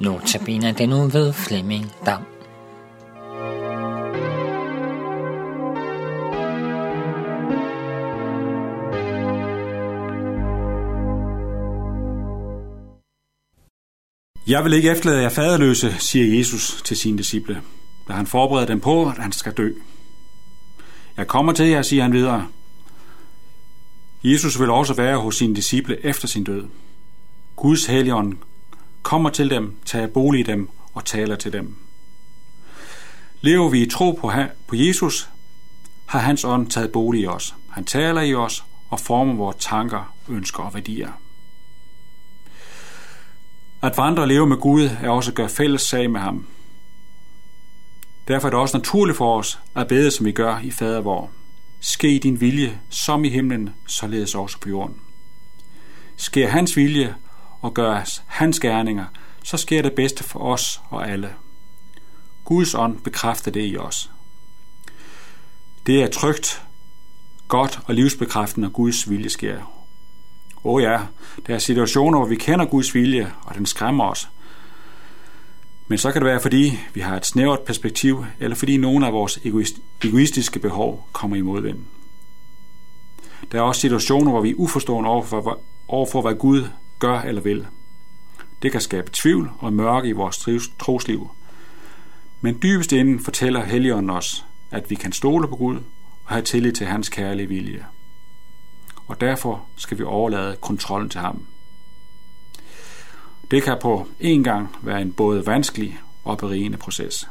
Notabene den nu ved Flemming Dam. Jeg vil ikke efterlade jer faderløse, siger Jesus til sine disciple, da han forbereder dem på, at han skal dø. Jeg kommer til jer, siger han videre. Jesus vil også være hos sine disciple efter sin død. Guds helligånd kommer til dem, tager bolig i dem og taler til dem. Lever vi i tro på, på Jesus, har hans ånd taget bolig i os. Han taler i os og former vores tanker, ønsker og værdier. At vandre og leve med Gud er også at gøre fælles sag med ham. Derfor er det også naturligt for os at bede, som vi gør i fader vor. Ske din vilje, som i himlen, således også på jorden. Sker hans vilje og gøres hans gerninger, så sker det bedste for os og alle. Guds ånd bekræfter det i os. Det er trygt, godt og livsbekræftende, når Guds vilje sker. Åh oh ja, der er situationer, hvor vi kender Guds vilje, og den skræmmer os. Men så kan det være, fordi vi har et snævert perspektiv, eller fordi nogle af vores egoistiske behov kommer i modvind. Der er også situationer, hvor vi er uforstående overfor, overfor, hvad Gud gør eller vil. Det kan skabe tvivl og mørke i vores trosliv. Men dybest inden fortæller Helligånden os, at vi kan stole på Gud og have tillid til hans kærlige vilje. Og derfor skal vi overlade kontrollen til ham. Det kan på en gang være en både vanskelig og berigende proces.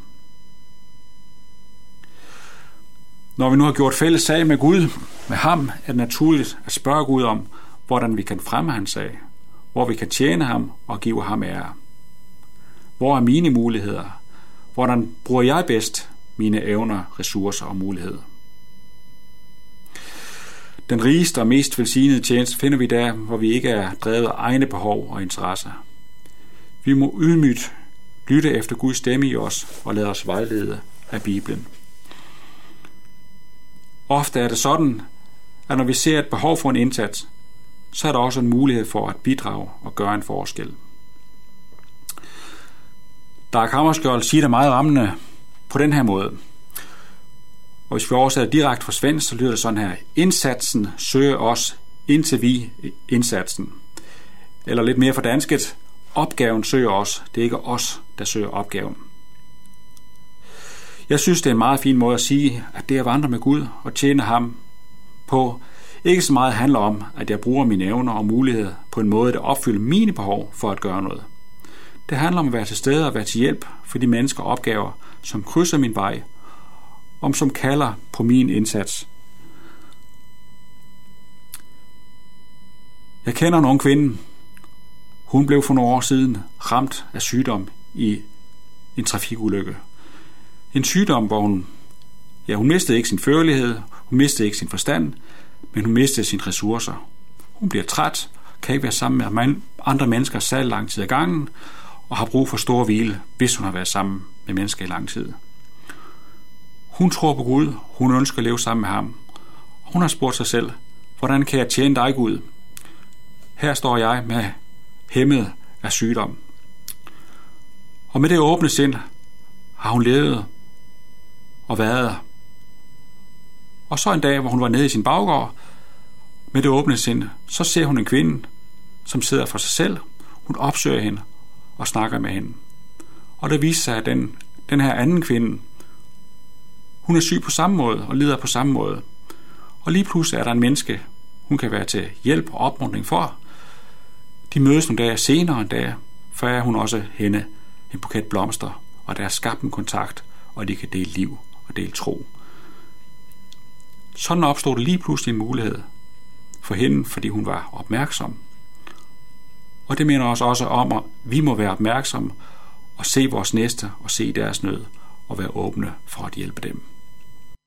Når vi nu har gjort fælles sag med Gud, med ham, er det naturligt at spørge Gud om, hvordan vi kan fremme hans sag, hvor vi kan tjene ham og give ham ære. Hvor er mine muligheder? Hvordan bruger jeg bedst mine evner, ressourcer og muligheder? Den rigeste og mest velsignede tjeneste finder vi der, hvor vi ikke er drevet af egne behov og interesser. Vi må ydmygt lytte efter Guds stemme i os og lade os vejlede af Bibelen. Ofte er det sådan, at når vi ser et behov for en indsats, så er der også en mulighed for at bidrage og gøre en forskel. Der er Kammerskjold siger det meget rammende på den her måde. Og hvis vi oversætter direkte fra svensk, så lyder det sådan her. Indsatsen søger os, indtil vi indsatsen. Eller lidt mere for dansket. Opgaven søger os. Det er ikke os, der søger opgaven. Jeg synes, det er en meget fin måde at sige, at det at vandre med Gud og tjene ham på, ikke så meget handler om, at jeg bruger mine evner og muligheder på en måde, der opfylder mine behov for at gøre noget. Det handler om at være til stede og være til hjælp for de mennesker og opgaver, som krydser min vej, om som kalder på min indsats. Jeg kender en ung kvinde. Hun blev for nogle år siden ramt af sygdom i en trafikulykke. En sygdom, hvor hun, ja, hun mistede ikke sin førlighed, hun mistede ikke sin forstand, men hun mister sine ressourcer. Hun bliver træt, kan ikke være sammen med andre mennesker særlig lang tid ad gangen, og har brug for stor hvile, hvis hun har været sammen med mennesker i lang tid. Hun tror på Gud, hun ønsker at leve sammen med ham. Hun har spurgt sig selv, hvordan kan jeg tjene dig, Gud? Her står jeg med hæmmet af sygdom. Og med det åbne sind har hun levet og været. Og så en dag, hvor hun var nede i sin baggård, med det åbne sind, så ser hun en kvinde, som sidder for sig selv. Hun opsøger hende og snakker med hende. Og det viser sig, at den, den her anden kvinde, hun er syg på samme måde og lider på samme måde. Og lige pludselig er der en menneske, hun kan være til hjælp og opmuntring for. De mødes nogle dage senere en dag, for er hun også hende en buket blomster, og der er skabt en kontakt, og de kan dele liv og dele tro. Sådan opstod der lige pludselig en mulighed for hende, fordi hun var opmærksom. Og det mener os også om, at vi må være opmærksomme og se vores næste og se deres nød og være åbne for at hjælpe dem.